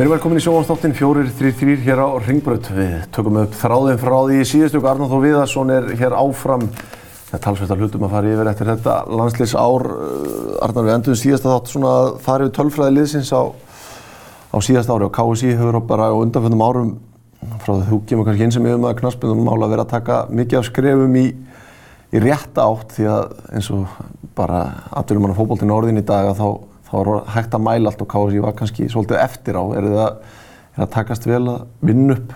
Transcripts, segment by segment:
Við erum velkomin í sjónvannstáttin 433 hér á Ringbröð. Við tökum upp þráðin frá því í síðustu Arnáð Þó Viðarsson er hér áfram. Það er talsveit að hlutum að fara yfir eftir þetta landslýs ár. Arnáð við endur síðasta þátt svona að fara yfir tölfræði liðsins á, á síðasta ári og KSI hefur bara á undanfjöndum árum frá því þú kemur kannski eins sem yfir maður knaspinum mála að vera að taka mikið af skrefum í, í rétta átt því að eins og bara aðdurum mann að fókbóltinn orðin í dag að þá þá var hægt að mæla allt og KSI var kannski svolítið eftir á. Er það að takast vel að vinna upp?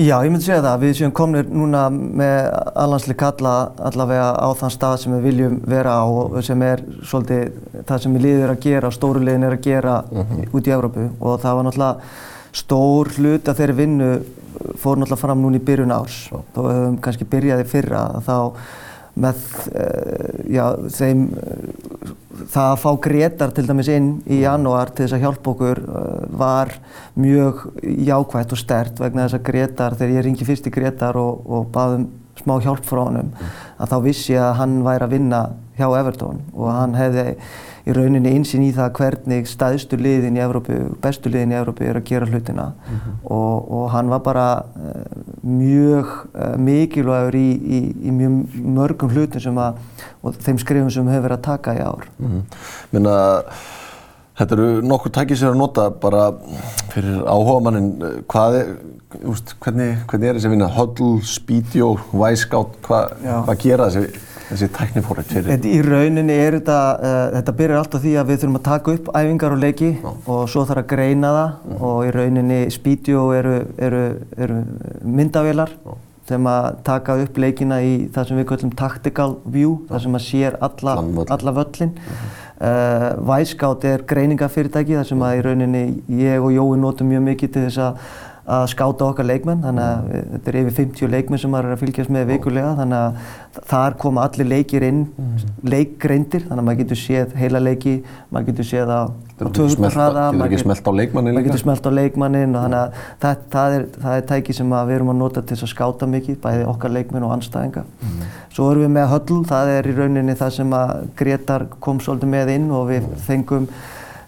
Já, ég myndi segja það. Við séum komnir núna með allansli kalla allavega á þann stað sem við viljum vera á og sem er svolítið það sem við liðir að gera, stóru liðin er að gera uh -huh. út í Európu og það var náttúrulega stór hlut að þeirri vinnu fór náttúrulega fram núna í byrjun árs. -huh. Þó hefum kannski byrjaði fyrra þá með uh, já, þeim það að fá Gretar til dæmis inn í janúar til þess að hjálpa okkur uh, var mjög jákvægt og stert vegna þess að Gretar, þegar ég ringi fyrst í Gretar og, og baðum smá hjálp frá honum, að þá vissi ég að hann væri að vinna hjá Everton og hann hefði í rauninni einsinn í það hvernig staðstu liðin í Evrópu, bestu liðin í Evrópu er að gera hlutina mm -hmm. og, og hann var bara uh, mjög uh, mikilvægur í, í, í mjög mörgum hlutum sem að, og þeim skrifum sem hefur verið að taka í ár. Mm -hmm. Minna, þetta eru nokkur tækið sér að nota bara fyrir áhuga mannin, hvað er, úst, hvernig, hvernig er þessi vinna? Speedio, Wisecout, hvað hva gera þessi? Þessi tæknifórið fyrir? Í rauninni er þetta, uh, þetta byrjar alltaf því að við þurfum að taka upp æfingar og leiki Já. og svo þarf að greina það mm. og í rauninni Speedio eru, eru, eru myndavélar Já. sem að taka upp leikina í það sem við kallum tactical view, það sem að sér alla, alla völlin. Uh, Wisecout er greiningafyrirtæki þar sem að í rauninni ég og Jói notum mjög mikið til þess að að skáta okkar leikmenn. Þannig að mm. þetta er yfir 50 leikmenn sem maður er að fylgjast með vikulega þannig að þar koma allir leikir inn mm. leikgreindir. Þannig að maður getur séð heila leiki maður getur séð á töfumhraða maður getur smelt á leikmannin maður getur smelt á leikmannin og þannig að það, það, er, það er tæki sem við erum að nota til að skáta mikið bæði okkar leikmenn og anstæðinga mm. svo erum við með höll, það er í rauninni það sem að Gretar kom svolítið með inn og við fengum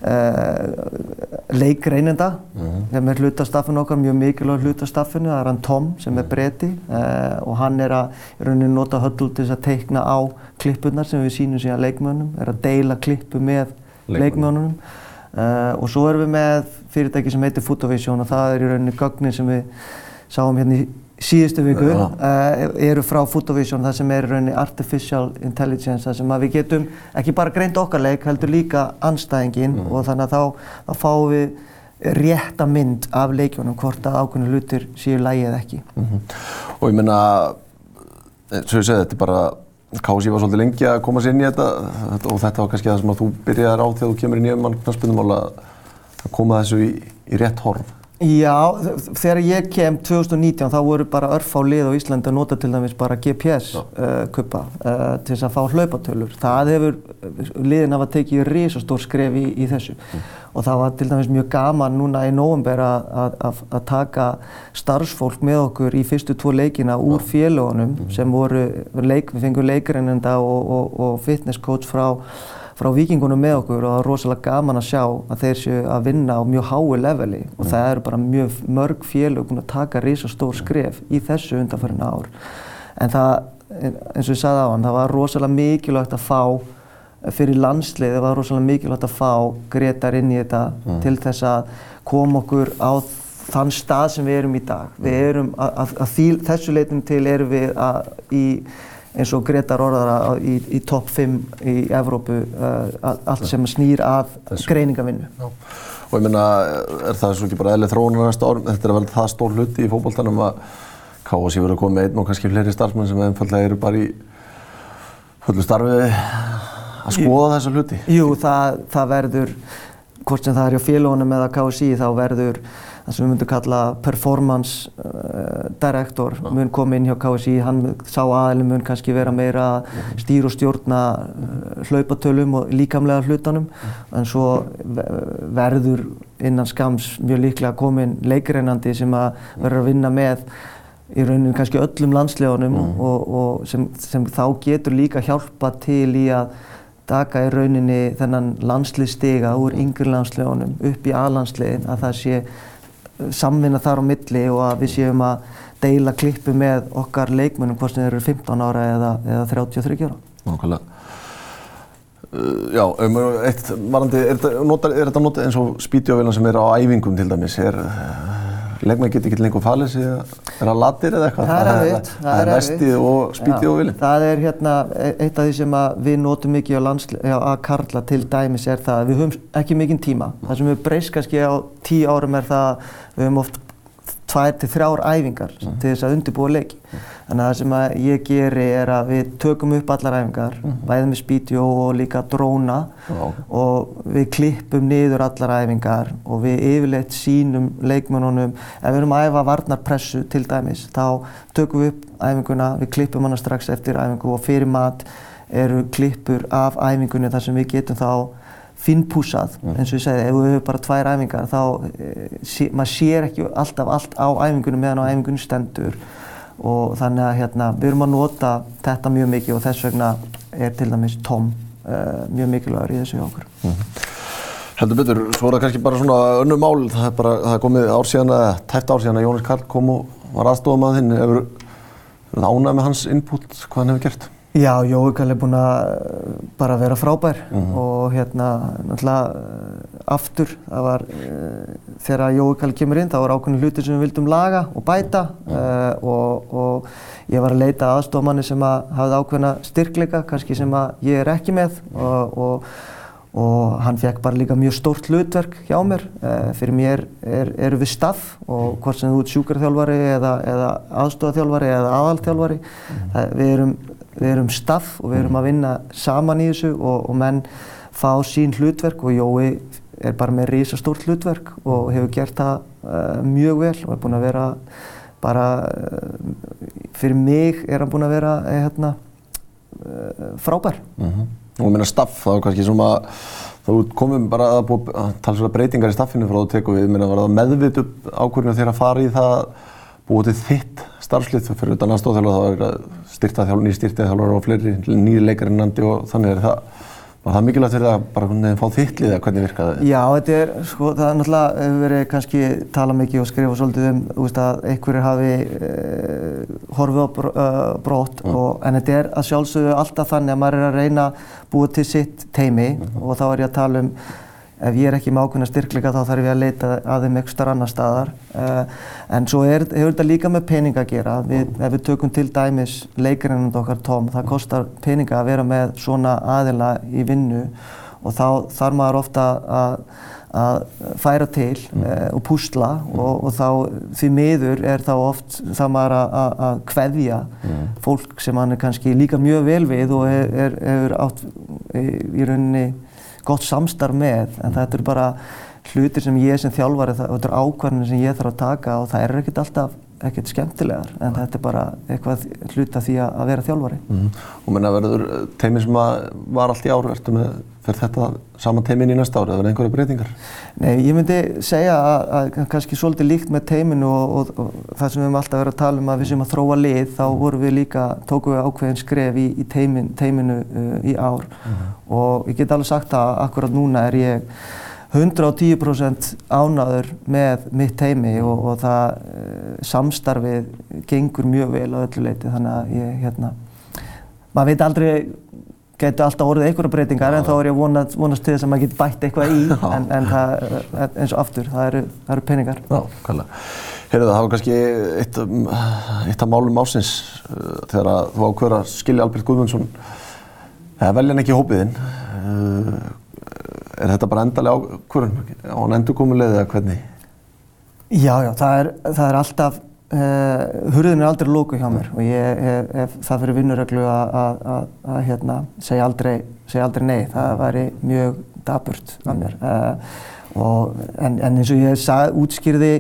Uh, leikreinenda -hmm. sem er hlutastaffin okkar, mjög mikilvæg hlutastaffinu, það er hann Tom sem er breyti uh, og hann er að í rauninni nota höll til að teikna á klippunar sem við sínum síðan leikmönnum, er að deila klippu með leikmönnum. uh, og svo erum við með fyrirtæki sem heitir Fotovision og það er í rauninni gögnin sem við sáum hérna í síðustu viku uh, eru frá Fotovision það sem er rauninni Artificial Intelligence það sem að við getum ekki bara greint okkar leik heldur líka anstæðingin mm. og þannig að þá, þá fáum við rétta mynd af leikjónum hvort að ákveðinu hlutir séu lægi eða ekki. Mm -hmm. Og ég menna, svo ég segi þetta er bara Kási var svolítið lengi að koma sér inn í þetta og þetta var kannski það sem að þú byrjaði á þegar þú kemur í ömmann knastbundumál að koma þessu í, í rétt horf. Já, þegar ég kem 2019 þá voru bara örf á lið á Íslandi að nota til dæmis bara GPS-kuppa uh, uh, til þess að fá hlaupatölur. Það hefur, liðin hafa tekið risastór skref í, í þessu mm. og það var til dæmis mjög gaman núna í nóvember að taka starfsfólk með okkur í fyrstu tvo leikina úr félagunum mm. sem voru, leik, við fengum leikarennenda og, og, og fitness coach frá frá vikingunum með okkur og það er rosalega gaman að sjá að þeir séu að vinna á mjög hái leveli og það eru bara mjög mörg félög búin að taka risastór skref í þessu undanfærinu ár. En það, eins og ég sagði á hann, það var rosalega mikilvægt að fá fyrir landslið, það var rosalega mikilvægt að fá Gretar inn í þetta mm. til þess að koma okkur á þann stað sem við erum í dag. Við erum, að, að, að því, þessu leitum til erum við að í eins og Gretar orðara í, í topp 5 í Evrópu uh, allt sem snýr að greiningavinnu. Og ég menna, er það svo ekki bara eðlið þróunar næsta árum? Þetta er vel það stór hluti í fókbóltanum að KSI verður að koma með einn og kannski fleiri starfsmenn sem einfallega eru bara í fullu starfi að skoða þessa hluti. Jú, það, það verður, hvort sem það er hjá félagunum eða KSI, þá verður það sem við myndum kalla performance uh, director ja. mun koma inn hjá KSI, hann sá aðeins mun kannski vera meira stýr og stjórna uh, hlaupatölum og líkamlega hlutanum ja. en svo verður innan skams mjög líklega komin leikreinandi sem að verður að vinna með í rauninu kannski öllum landslegunum mm. og, og sem, sem þá getur líka hjálpa til í að taka í rauninni þennan landsliðstiga úr yngri landslegunum upp í aðlandsliðin að það sé samvinna þar á milli og að við séum að deila klippu með okkar leikmennum hvort sem þeir eru 15 ára eða, eða 33 ára. Nákvæmlega. Uh, já, um, eitt varandi, er þetta notað eins og spítjófélag sem er á æfingum til dæmis, er leikmenn getur ekki lengur falið sig að vera latir eða eitthvað? Það er erfitt. Það er vestið og spítið og vilin. Það er hérna, e- eitt af því sem við notum mikið á að karla til dæmis er það að við höfum ekki mikinn tíma. Það sem við breyst kannski á tíu árum er það að við höfum oft tvær til þrjár æfingar mm. til þess að undirbúa leiki. Mm. Þannig að það sem að ég geri er að við tökum upp allar æfingar, mm. bæðið með spítjó og líka dróna og við klippum niður allar æfingar og við yfirleitt sínum leikmennunum, ef við erum að æfa varnarpressu til dæmis, þá tökum við upp æfinguna, við klippum hana strax eftir æfingu og fyrir mat eru klippur af æfingunni þar sem við getum þá finnpúsað, mm. eins og ég segi, ef við höfum bara tvær æfingar þá, e, sé, maður sér ekki alltaf allt á æfingunum meðan á æfingunum stendur og þannig að hérna, við erum að nota þetta mjög mikið og þess vegna er til dæmis Tom uh, mjög mikilvægur í þessu hjá okkur. Mm. Heldur betur, svo er það kannski bara svona önnu mál, það er bara, það er komið ár síðan eða tæft ár síðan að Jónis Karl kom og var aðstofað með þinn, hefur það ánæg með hans input, hvað hann hefur gert? Já, Jói Kall er búinn að eh, bara vera frábær mm -hmm. og hérna náttúrulega eh, aftur, það var uh, þegar Jói Kall kemur inn, það var ákveðin hluti sem við vildum laga og bæta mm -hmm. og, og ég var að leita aðstofmanni sem að hafði ákveðina styrkleika, kannski sem að ég er ekki með og, og, og hann fekk bara líka mjög stórt hlutverk hjá mér. Uh, fyrir mér er, eru við staff og hvort sem þú ert sjúkarþjálfari eða, eða aðstofaþjálfari eða aðalþjálfari, mm -hmm. við erum við erum staff og við erum að vinna saman í þessu og, og menn fá sín hlutverk og Jói er bara með risastórt hlutverk og hefur gert það uh, mjög vel og er búinn að vera bara uh, fyrir mig er hann búinn að vera uh, hérna, frábær. Mm -hmm. Og minna staff, þá er kannski svona þá komum bara að tala svona breytingar í staffinu frá þú teku við, minna var það meðvit upp ákvörðinu þegar að fara í það búið til þitt starfslið? Fyrir utan aðstofþjálfur þá er styrta þjálfur, nýjir styrta þjálfur og fleiri nýjir leikarinn nandi og þannig er það var það mikilvægt fyrir það bara hvernig fá þittlið eða hvernig virkaði það? Já, þetta er, sko, það er náttúrulega hefur verið kannski tala mikið og skrifa svolítið um, þú veist að einhverjir hafi eh, horfið á uh, brot mm. og, en þetta er að sjálfsögðu alltaf þannig að maður er að reyna búið til sitt teimi mm -hmm. og þá er ég að tala um ef ég er ekki með ákveðna styrkleika þá þarf ég að leita að þeim ekstra annar staðar. Uh, en svo er, hefur þetta líka með peninga að gera. Við, ef við tökum til dæmis leikarinnum okkar tóm, það kostar peninga að vera með svona aðila í vinnu og þá þarf maður ofta að, að færa til uh, og púsla og, og þá því miður er þá oft þá maður að, að kveðja mm. fólk sem hann er kannski líka mjög vel við og hefur er, er átt í, í rauninni gott samstarf með en þetta eru bara hlutir sem ég sem þjálfari, þetta eru ákvarðinir sem ég þarf að taka og það er ekkert alltaf ekkert skemmtilegar en þetta er bara eitthvað hluta því að vera þjálfari. Mm. Og menna verður eh, teimi sem var allt í ár, ertu með, fer þetta saman teimin í næsta ári eða verður einhverja breytingar? Nei, ég myndi segja að, að kannski svolítið líkt með teiminu og, og, og það sem við höfum alltaf verið að tala um að við sem að þróa lið, þá vorum við líka, tókum við ákveðin skref í, í teimin, teiminu uh, í ár mm. og ég get alveg sagt að akkurat núna er ég 110% ánaður með mitt heimi og, og það uh, samstarfið gengur mjög vel á öllu leiti þannig að ég, hérna, maður veit aldrei, getur alltaf orðið einhverja breytingar en þá er ég vonast, vonast til þess að maður getur bætt eitthvað í en, en það, eins og aftur, það eru, það eru peningar. Já, kvæðilega. Heyrðu það, það var kannski eitt, eitt af málum ásins uh, þegar þú ákveður að skilja Albert Guðmundsson, eða velja hann ekki hópiðinn. Er þetta bara endalega ákvörðun á hann endurkomulegið eða hvernig? Já, já, það er, það er alltaf, uh, hurðin er aldrei lóku hjá mér og ég hef það fyrir vinnurreglu að hérna, segja aldrei, segja aldrei nei, það væri mjög daburt af mér. Uh, og, en, en eins og ég sag, útskýrði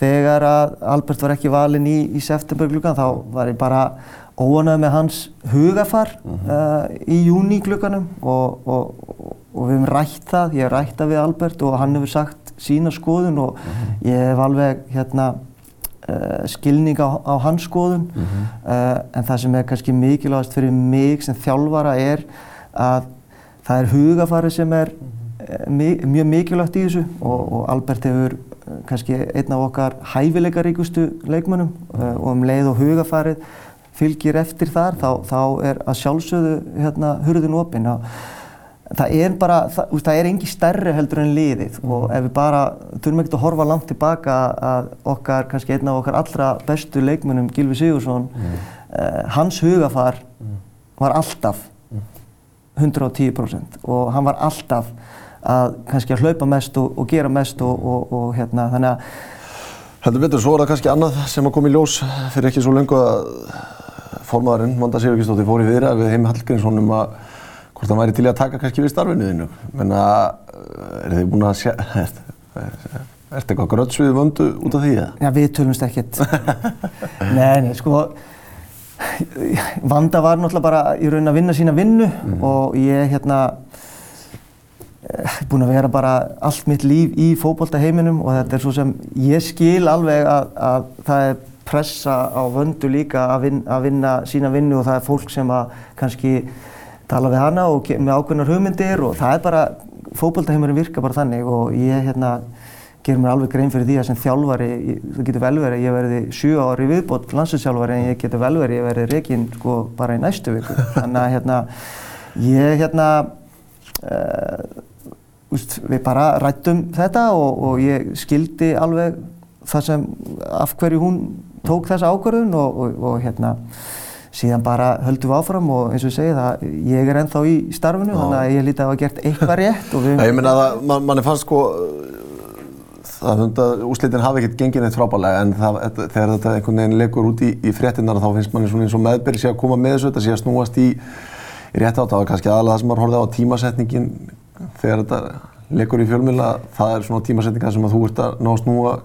þegar að Albert var ekki valinn í, í septembergluggan þá var ég bara óanað með hans hugafar uh -huh. uh, í júni glugganum og, og, og við hefum rætt það, ég hef rætt það við Albert og hann hefur sagt sína skoðun og mm -hmm. ég hef alveg hérna uh, skilning á, á hans skoðun. Uh, en það sem er kannski mikilvægast fyrir mig sem þjálfara er að það er hugafari sem er uh, mi mjög mikilvægt í þessu og, og Albert hefur uh, kannski einn af okkar hæfileikaríkustu leikmönnum uh, og um leið og hugafarið fylgir eftir þar þá, þá er að sjálfsögðu hérna hurðin opinn það er bara, það, úst, það er engi stærri heldur en liðið og ef við bara þurfum ekkert að horfa langt tilbaka að okkar, kannski einn af okkar allra bestu leikmönnum, Gylfi Sigursson, uh, hans hugafar var alltaf 110% og hann var alltaf að kannski að hlaupa mest og, og gera mest og, og, og hérna þannig að Heldur betur, svo er það kannski annað sem að koma í ljós fyrir ekki svo lengu að formaðurinn, Manda Sigurkistóttir, fór í viðra við Heimi Hallgrímsson um að hvort hann væri til að taka kannski við starfinu þínu. Menna, er þið búin að sé, er, er eitthvað grötsvið vöndu út af því eða? Já, við tölumst ekkert. nei, nei, sko, Vanda var náttúrulega bara í raun að vinna sína vinnu mm. og ég hérna búin að vera bara allt mitt líf í fókbóltaheiminum og þetta er svo sem ég skil alveg að, að það er pressa á vöndu líka að vinna, að vinna sína vinnu og það er fólk sem að kannski tala við hana og með ákveðnar hugmyndir og það er bara, fókbóltaheimurinn virka bara þannig og ég hérna ger mér alveg grein fyrir því að sem þjálfari, það getur vel verið að ég verði 7 ári viðbót landsinsþjálfari en ég getur vel verið að ég verði reygin sko bara í næstu viku. Þannig að hérna, ég hérna, uh, úst, við bara rættum þetta og, og ég skildi alveg það sem, af hverju hún tók þessa ákvörðun og, og, og hérna, síðan bara höldum við áfram og eins og ég segi það, ég er ennþá í starfinu Já. þannig að ég líti að hafa gert eitthvað rétt og við... Ég minna að man, mann er fannst sko það hund að úslitin hafi ekkert gengið neitt frábælega en það, þegar þetta einhvern veginn legur út í, í fréttinnar þá finnst svona eins og meðbyrði sé að koma með þessu, þetta sé að snúast í, rétt átt. Það var kannski aðalega það sem maður horfið á tímasetningin þegar þetta legur í fjölmjöla, það er svona tímasetninga sem að þú ert að ná að snúa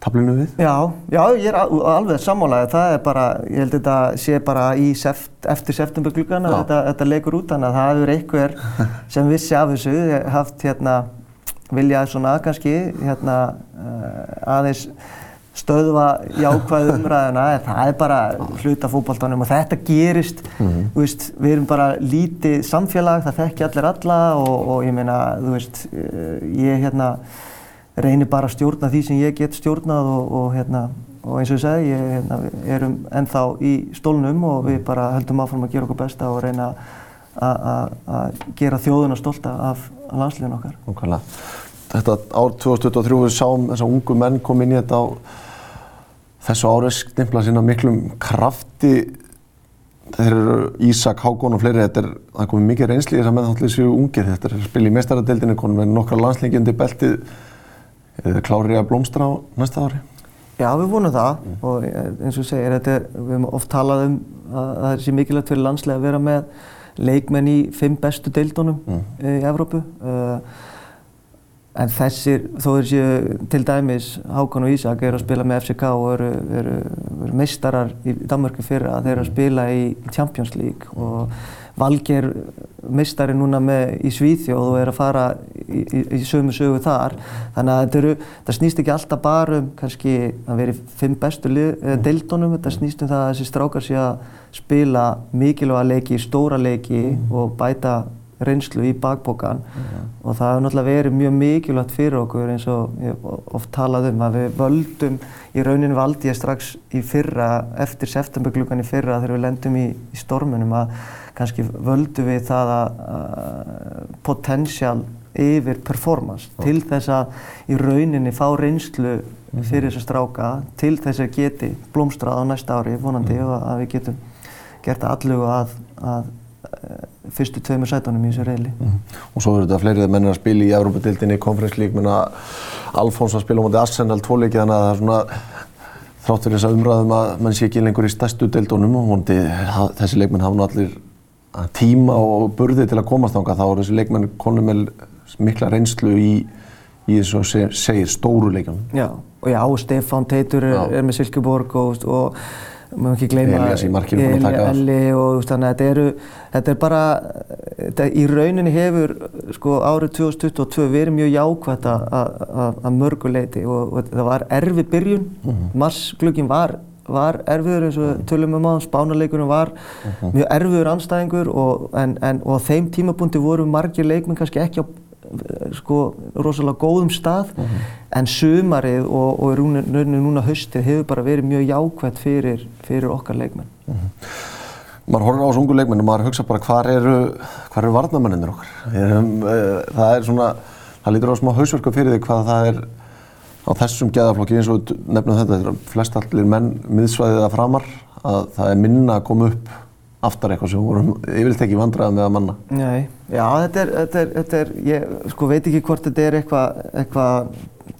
tablinu við? Já, já, ég er alveg sammálaðið. Það er bara, ég held að þetta sé bara seft, eftir septemberglugana þetta, þetta legur út, þannig að það hefur einhver sem vissi af þessu haft hérna vilja svona kannski hérna aðeins stöðva jákvæðu umræðina en það er bara hluta fókbaltanum og þetta gerist, mm -hmm. veist, við erum bara lítið samfélag, það þekki allir alla og, og ég meina, þú veist, ég hérna reynir bara að stjórna því sem ég get stjórnað og, og hérna, og eins og ég segi, ég hérna, erum ennþá í stólnum og við bara höldum áfram að gera okkur besta og reyna að gera þjóðuna stolta af landsliðin okkar. Okkarlega. Þetta ár 2023 við sáum þess að ungu menn kom inn í þetta á þessu árið stimpla sína miklum krafti þeir eru Ísak, Hákon og fleiri þetta er, það komið mikið reynsli þess að þáttið séu ungir þetta er að spila í meistaradeildinu konum með nokkra landslengjandi beltið klárið að blómstra á næsta ári? Já, við vonum það mm. og eins og segir, þetta er, við hefum oft talað um að það er sér mikilvægt fyrir landslega að vera með leikmenn í fimm bestu deildunum mm. í Evrópu uh, En þessir, þó er séu til dæmis Hákon og Ísak eru að spila með FCK og eru, eru, eru meistarar í Danmarku fyrra að þeir eru að spila í Champions League og Valgeir meistari núna með í Svíþjóð og er að fara í, í, í sömu sögu þar. Þannig að þetta, eru, þetta snýst ekki alltaf bara um kannski að vera í fimm bestu deildunum, þetta snýst um það að þessi strákar sé að spila mikilvæga leiki, stóra leiki og bæta reynslu í bakbókan mm -hmm. og það hefur náttúrulega verið mjög mikilvægt fyrir okkur eins og ég oft talað um að við völdum, í rauninu valdi ég strax í fyrra, eftir septemberglúkan í fyrra þegar við lendum í, í stormunum að kannski völdum við það að, að potential yfir performance oh. til þess að í rauninni fá reynslu mhm. fyrir þess að stráka til þess að geti blómstrað á næsta ári vonandi mm. og að við getum gert allu að, að fyrstu tveimur sætunum í þessu reyli. Mm. Og svo eru þetta fleirið mennir að spila í Európa-dildinni, konferenslík, menna Alfons að spila á móti Arsenal tvoleiki þannig að það er svona þrátt fyrir þess að umræðum að mann sé ekki lengur í stærstu dildunum og vondi þessi leikmenn hafa nú allir tíma og burði til að komast ánga þá eru þessi leikmenn konum með mikla reynslu í, í þessu að segja stóru leikjum. Já, og já, Stefán Teitur er, er með Silkeborg og, og maður ekki gleyma Eli og þannig að þetta eru þetta er bara í rauninni hefur sko árið 2022 verið mjög jákvæmt að mörguleiti og, og það var erfi byrjun, mm -hmm. marsglöggin var, var erfiður eins og tölum um á, spánaleikunum var mm -hmm. mjög erfiður anstæðingur og, en, en, og á þeim tímapunkti voru margir leikmenn kannski ekki á sko rosalega góðum stað mm -hmm. en sumarið og, og rauninni núna höstið hefur bara verið mjög jákvæmt fyrir, fyrir okkar leikmenn. -hmm maður horfður á þessu ungu leikmennu og maður hugsa bara hvað eru, hvar eru varnamennir okkar. Um, það er svona, það lítur á smá hausverku fyrir því hvað það er á þessum geðaflokki eins og nefnum þetta, þetta er flest allir menn miðsvæðið að framar, að það er minna að koma upp aftar eitthvað sem vorum yfirleitt ekki vandraðið með að manna. Nei, já þetta er, þetta er, þetta er, ég sko veit ekki hvort þetta er eitthvað, eitthvað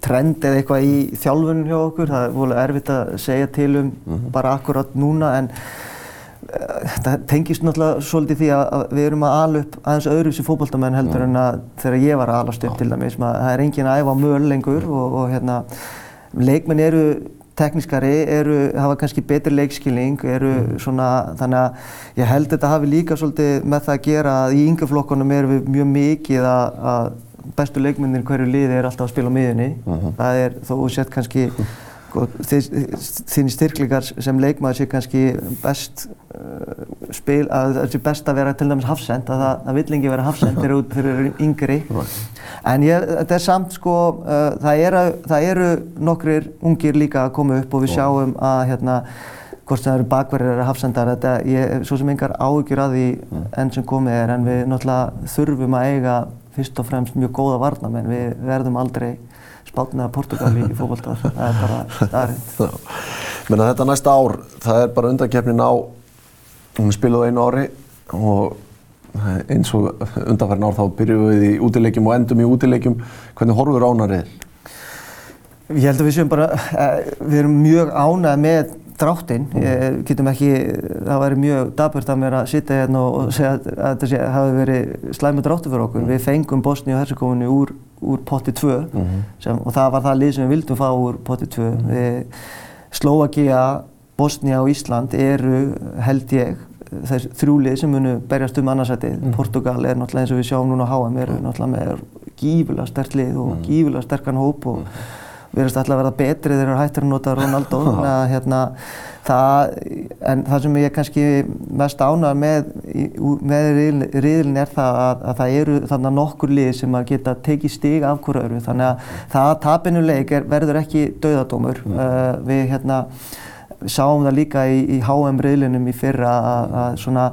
trend eða eitthvað í þjálfunum hjá okkur, það er volið erfitt að segja til um mm -hmm. bara akkurat núna en þetta tengist náttúrulega svolítið því að við erum að ala upp aðeins öðru sem fókbaltamenn heldur en að þegar ég var að alast upp til dæmis, það er engin að æfa möl lengur og, og hérna leikmenn eru teknískari, eru, hafa kannski betri leikskilning, eru mm. svona, þannig að ég held að þetta hafi líka svolítið með það að gera að í yngjaflokkunum erum við mjög mikið að, að bestu leikmennir hverju liði er alltaf að spila á miðunni, mm -hmm. það er þó sett kannski Sko, þínir styrklingar sem leikmaður sé kannski best uh, spil, að það sé best að vera til dæmis hafsend, að það, vill ekki vera hafsend þegar út fyrir yngri. En ég, þetta er samt sko, uh, það, eru, það eru nokkrir ungir líka að koma upp og við sjáum að hérna, hvort það eru bakverðir eða hafsendar, þetta er svo sem engar áhugjur að því enn sem komið er, en við náttúrulega þurfum að eiga fyrst og fremst mjög góða varnamenn, við verðum aldrei Spátn eða Portugal í fókbaltar, það er bara staðrind. Menna þetta næsta ár, það er bara undankefnin á, hún spilaði einu ári og eins og undanfærin ár þá byrjuðum við í útilegjum og endum í útilegjum. Hvernig horfur ánarið? Ég held að við séum bara, eh, við erum mjög ánað með dráttinn, mm. getum ekki, það væri mjög daburt af mér að sitja hérna og segja að þetta hafi verið slæmi dráttu fyrir okkur. Mm. Við fengum Bosni og Herzegovini úr, úr potti 2 mm -hmm. sem, og það var það lið sem við vildum fá úr potti 2. -hmm. Við, Slovakia, Bosnia og Ísland eru, held ég, þess þrjúlið sem munu berjast um annarsætið. -hmm. Portugal er náttúrulega eins og við sjáum núna á HM, eru náttúrulega með gífulega sterk lið og mhm. gífulega sterkan hóp og verðist alltaf að verða betri þegar eru hættir að nota Ronaldo að hérna það, en það sem ég kannski mest ánað með, með riðilin er það að, að það eru þannig nokkur lið sem að geta tekið stig af hverju öru þannig að það að tapinuleik verður ekki dauðadómur. Uh, við hérna sáum það líka í, í HM riðlinum í fyrra að, að svona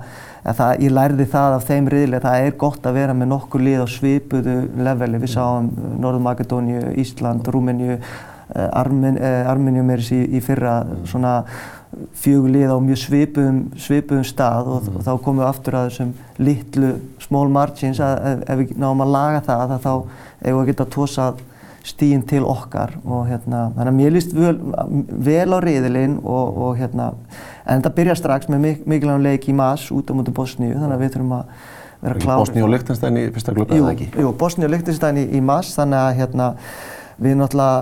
Það, ég lærði það af þeim riðli að það er gott að vera með nokkur lið á svipuðu leveli. Við sáum Norður Makedóníu, Ísland, Rúmeníu, eh, Armen, eh, Armenium er í, í fyrra svona fjögur lið á mjög svipuðum, svipuðum stað og, og þá komum við aftur að þessum litlu small margins að ef, ef við náum að laga það þá hefur við getað tósað stíðin til okkar og hérna, þannig að mér líst vel, vel á riðilinn og, og hérna, en þetta byrjar strax með mik mikilvægum leik í MAS út á mútið Bosníu, þannig að við þurfum að vera klára. Bosníu og Lichtenstein í fyrsta glöpa eða ekki? Jú, Bosníu og Lichtenstein í, í MAS, þannig að hérna, við náttúrulega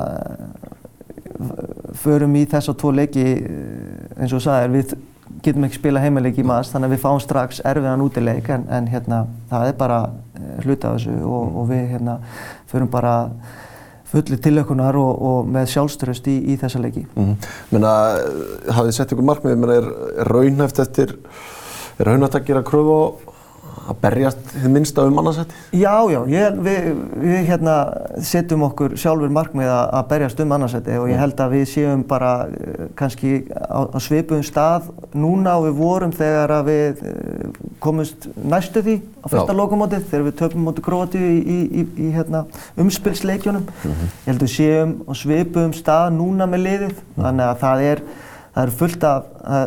förum í þess að tvo leiki eins og þú sagðir, við getum ekki spila heimaleik í MAS, þannig að við fáum strax erfiðan útileik, en, en hérna, það er bara hluti af þessu og, og við hérna, förum bara fulli tilökunar og, og með sjálfströst í, í þessa leiki. Mm -hmm. Menna, hafið þið sett ykkur markmið, menna, er, raunhæft eftir, er raunhæft að gera kröfu á að berjast þið minnst af um annarsætti? Já, já, ég, við, við hérna, setjum okkur sjálfur markmið að berjast um annarsætti og ég held að við séum bara eh, kannski á, á sveipuðum stað núna og við vorum þegar að við eh, komumst næstu því á fyrsta lokamótið þegar við töfum mótið Króti í, í, í, í hérna, umspilsleikjunum. Mm -hmm. Ég held að við séum á sveipuðum stað núna með liðið, mm þannig að það er það eru fullt af uh,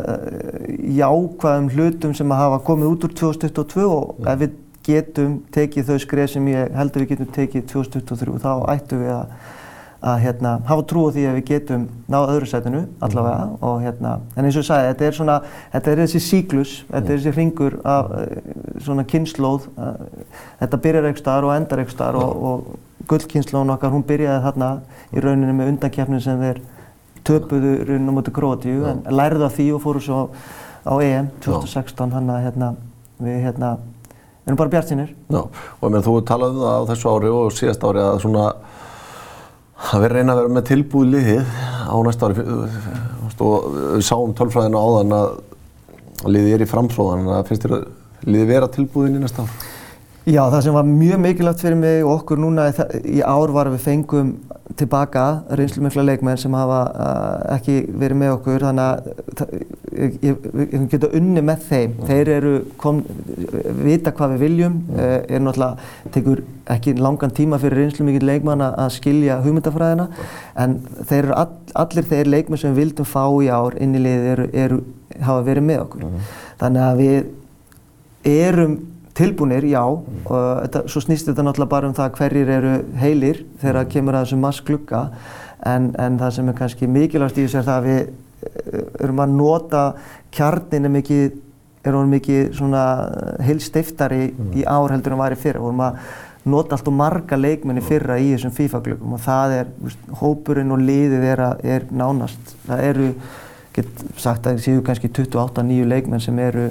jákvæðum hlutum sem að hafa komið út úr 2022 og mm. ef við getum tekið þau skref sem ég heldur við getum tekið 2023 þá ættum við að, að hérna, hafa trú á því að við getum náða öðru setinu allavega mm. og hérna, en eins og ég sagði, þetta er svona, þetta er þessi síklus, þetta er þessi ringur af svona kynnslóð, þetta byrjar eitthvað starf og endar eitthvað starf og, og gullkynnslóðun okkar, hún byrjaði þarna í rauninni með undankjafnin sem þeir töpuðu raun og mútið Kroatíu en lærðu af því og fóru svo á EM 2016 hann að hérna, við hérna erum bara bjart sínir. Já, og ég meina þú talaði um það á þessu ári og síðast ári að svona að við reyna að vera með tilbúið liðið á næsta ári og við sáum tölfræðina áðan að liðið er í framfróðan en finnst þér að liðið vera tilbúið í næsta ár? Já, það sem var mjög mikilvægt fyrir mig og okkur núna í ár var við fengum tilbaka reynslumikla leikmenn sem hafa uh, ekki verið með okkur þannig að við getum unni með þeim. Mm. Þeir eru kom, vita hvað við viljum, mm. uh, er náttúrulega, tekur ekki langan tíma fyrir reynslumikil leikmann að skilja hugmyndafræðina mm. en þeir eru all, allir þeir leikmenn sem við vildum fá í ár inn í liðið eru, eru, hafa verið með okkur. Þannig að við erum tilbúinir, já, mm. og þetta, svo snýst þetta náttúrulega bara um það hverjir eru heilir þegar það kemur að þessum massklugga en, en það sem er kannski mikilvægast í þessu er það að við eh, erum að nota kjarninu mikið, erum mikið svona heilstiftari mm. í ár heldur en væri fyrra, vorum að nota allt og marga leikmenni fyrra í þessum FIFA-glöggum og það er, veist, hópurinn og liðið er, að, er nánast, það eru, get sagt að það séu kannski 28 nýju leikmenn sem eru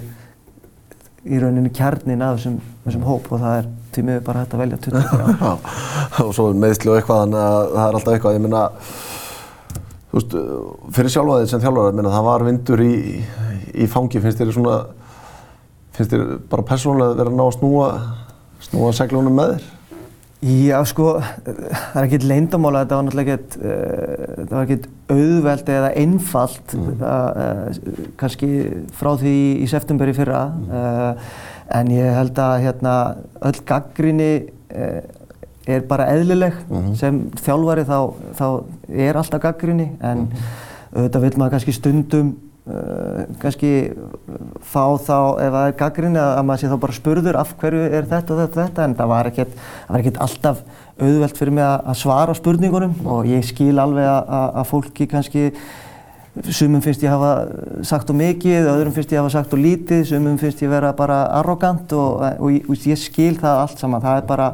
í rauninni kjarnin af þessum, þessum hóp og það er því miður bara hægt að velja 20 og svo meðsli og eitthvað þannig að það er alltaf eitthvað ég minna þú veist, fyrir sjálfaðið sem þjálfur það var vindur í, í fangi finnst þér svona finnst þér bara persónulega verið að ná að snúa snúa seglunum með þér Já, sko, það er ekkert leindamála, þetta var náttúrulega ekkert, uh, það var ekkert auðveld eða einfalt, mm. uh, kannski frá því í septemberi fyrra, mm. uh, en ég held að hérna öll gaggrinni er bara eðlileg, mm. sem þjálfari þá, þá er alltaf gaggrinni, en mm. auðvitað vil maður kannski stundum kannski fá þá, ef það er gaggrinni, að maður sé þá bara spurður af hverju er þetta og þetta og þetta? En það var ekkert, það var ekkert alltaf auðvelt fyrir mig að svara spurningunum og ég skil alveg að fólki kannski sumum finnst ég hafa sagt of mikið, öðrum finnst ég hafa sagt of lítið, sumum finnst ég vera bara arrogant og, og, og ég skil það allt saman, það er bara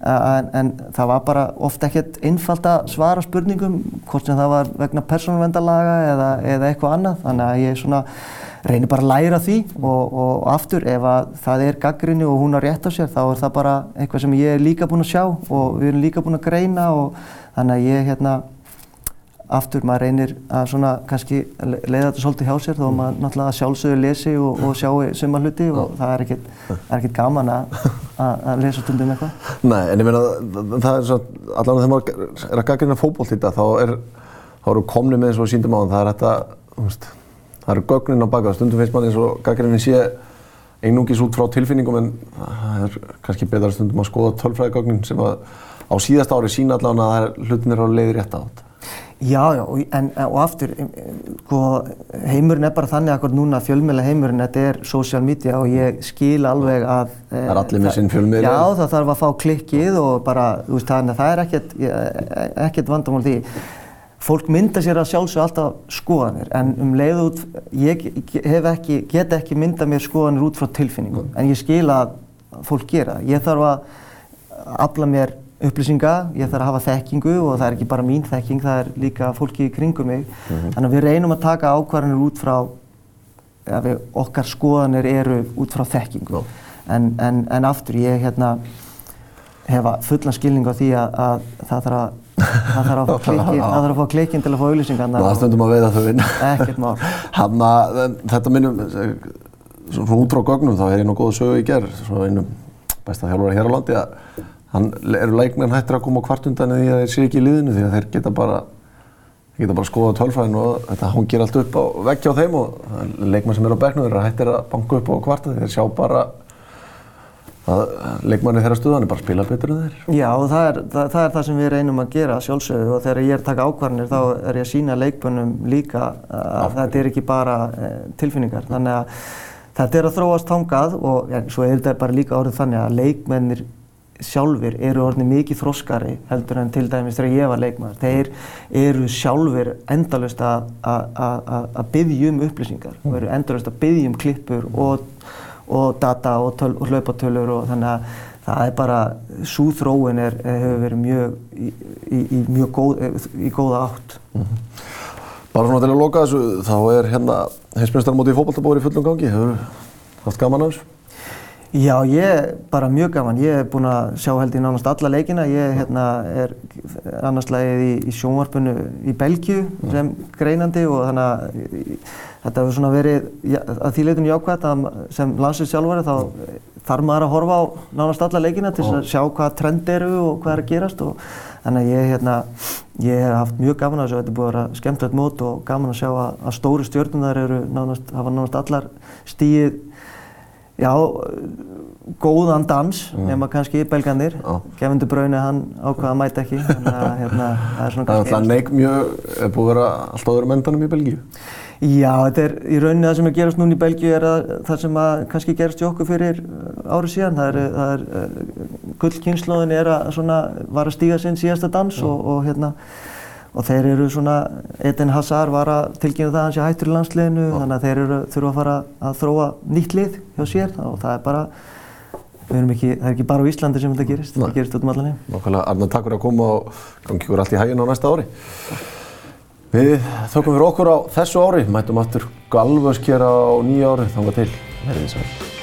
En, en það var bara ofta ekkert einfalt að svara spurningum hvort sem það var vegna persónuvendalaga eða, eða eitthvað annað. Þannig að ég svona reynir bara að læra því og, og aftur ef það er gaggrinni og hún har rétt á sér þá er það bara eitthvað sem ég er líka búinn að sjá og við erum líka búinn að greina og þannig að ég hérna aftur maður reynir að svona kannski leiða þetta svolítið hjá sér þó maður náttúrulega sjálfsögur lesi og, og sjáu suma hluti og það er ekkert, er ekkert gaman að, að lesa stundum eitthvað. Nei, en ég meina það er svona, allavega þegar maður er að gaggrina fókból þetta þá er, þá eru komni með eins og síndum á þann, það er þetta, þú veist, það eru gögnin á baka, stundum finnst maður eins og gaggrinin sé einungis út frá tilfinningum en það er kannski betra stundum að skoða tölfræðigögnin sem að á síðast ári sína allavega að hlutin er á leiði rétt á þetta. Já, já, og, en, og aftur, sko, heimurinn er bara þannig akkur núna, fjölmiðla heimurinn, þetta er social media og ég skil alveg að... Það er allir með sinn fjölmiðla. Já, það þarf að fá klikkið og bara, þú veist, þannig að það er ekkert, ekkert vandamál því. Fólk mynda sér að sjálfsög alltaf skoðanir, en um leið út, ég hef ekki, get ekki mynda mér skoðanir út frá tilfinningum, en ég skil að fólk gera það. Ég þarf að afla mér upplýsinga, ég þarf að hafa þekkingu og það er ekki bara mín þekking, það er líka fólki í kringum mig. Mm -hmm. Þannig að við reynum að taka ákvarðanir út frá, við, okkar skoðanir eru út frá þekkingu. En, en, en aftur, ég hérna, hefa fullan skilning á því að, að það þarf að það þarf að að fá klikkin til að fá auðlýsingar. Það stundum að veiða þau inn. Ekkert mál. Hanna, þetta minnum, svona frá gögnum, þá er ég nú góð sögu í gerð, svona einum besta þjálfur hér á landi að hann eru leikmenn hættir að koma á kvartundan eða því að þeir sé ekki í liðinu? Því að þeir geta bara þeir geta bara skoða tölfræðinu og þetta hangir allt upp á veggja á þeim og leikmenn sem eru á begnum þeir hættir að banka upp á kvartu þeir sjá bara að leikmenni þeirra stuðan er bara að spila betur en þeir. Já það er það, það er það sem við reynum að gera sjálfsögðu og þegar ég er að taka ákvarðanir þá er ég að sína leikmennum líka að þetta er ekki bara eh, tilfinningar. Þannig að þetta er að þróast hangað og ja, svo er þetta bara líka orðið þannig að leikmennir sjálfur eru orðinni mikið þroskari heldur en til dæmis þegar ég var leikmaður. Þeir eru sjálfur endalust að byggja um upplýsingar og eru endalust að byggja um klippur og, og data og, töl, og hlaupatölur og þannig að það er bara, svo þróin er, hefur verið mjög í, í, í mjög góð, í góða átt. Mm -hmm. Bara svona til að loka þessu, þá er hérna heimsmyndstarmóti í fókbaltabóri í fullum gangi. Hefur þú haft gaman af þessu? Já, ég bara mjög gaman. Ég hef búinn að sjá held í nánast alla leikina. Ég hérna, er annarslægið í, í sjónvarpinu í Belgíu sem greinandi og þannig að þetta hefur svona verið ja, að því leitun jákvæmt að sem landsins sjálfari þá þarf maður að horfa á nánast alla leikina til að sjá hvað trend eru og hvað er að gerast og þannig að ég, hérna, ég hef haft mjög gaman að þessu. Þetta er búið að vera skemmtilegt mót og gaman að sjá að, að stóru stjórnunar eru nánast, hafa nánast allar stíið Já, góðan dans, mm. nema kannski belgandir. De Bruyne, hann ákvaða að mæta ekki, þannig að hérna, það er svona kannski... Það er neik mjög, er búið að vera alltaf öðrum endanum í Belgíu? Já, þetta er í rauninni það sem er gerast núna í Belgíu er að það sem að kannski gerast í okkur fyrir árið síðan. Það er, það er uh, gullkynnslóðin er að svona, var að stíga sinn síðasta dans og, og hérna og þeir eru svona, Eden Hazard var að tilkynna það að hann sé hættur í landsliðinu Já. þannig að þeir eru, þurfa að fara að þróa nýtt lið hjá sér og það er bara, við erum ekki, það er ekki bara á Íslandi sem þetta gerist, þetta gerist út um allan heim. Nákvæmlega, Arnar, takk fyrir að koma og gangi ykkur allt í hægin á næsta ári. Við þökkum fyrir okkur á þessu ári, mætum aftur galvösk hér á nýja ári, þángar til, verðið sæl.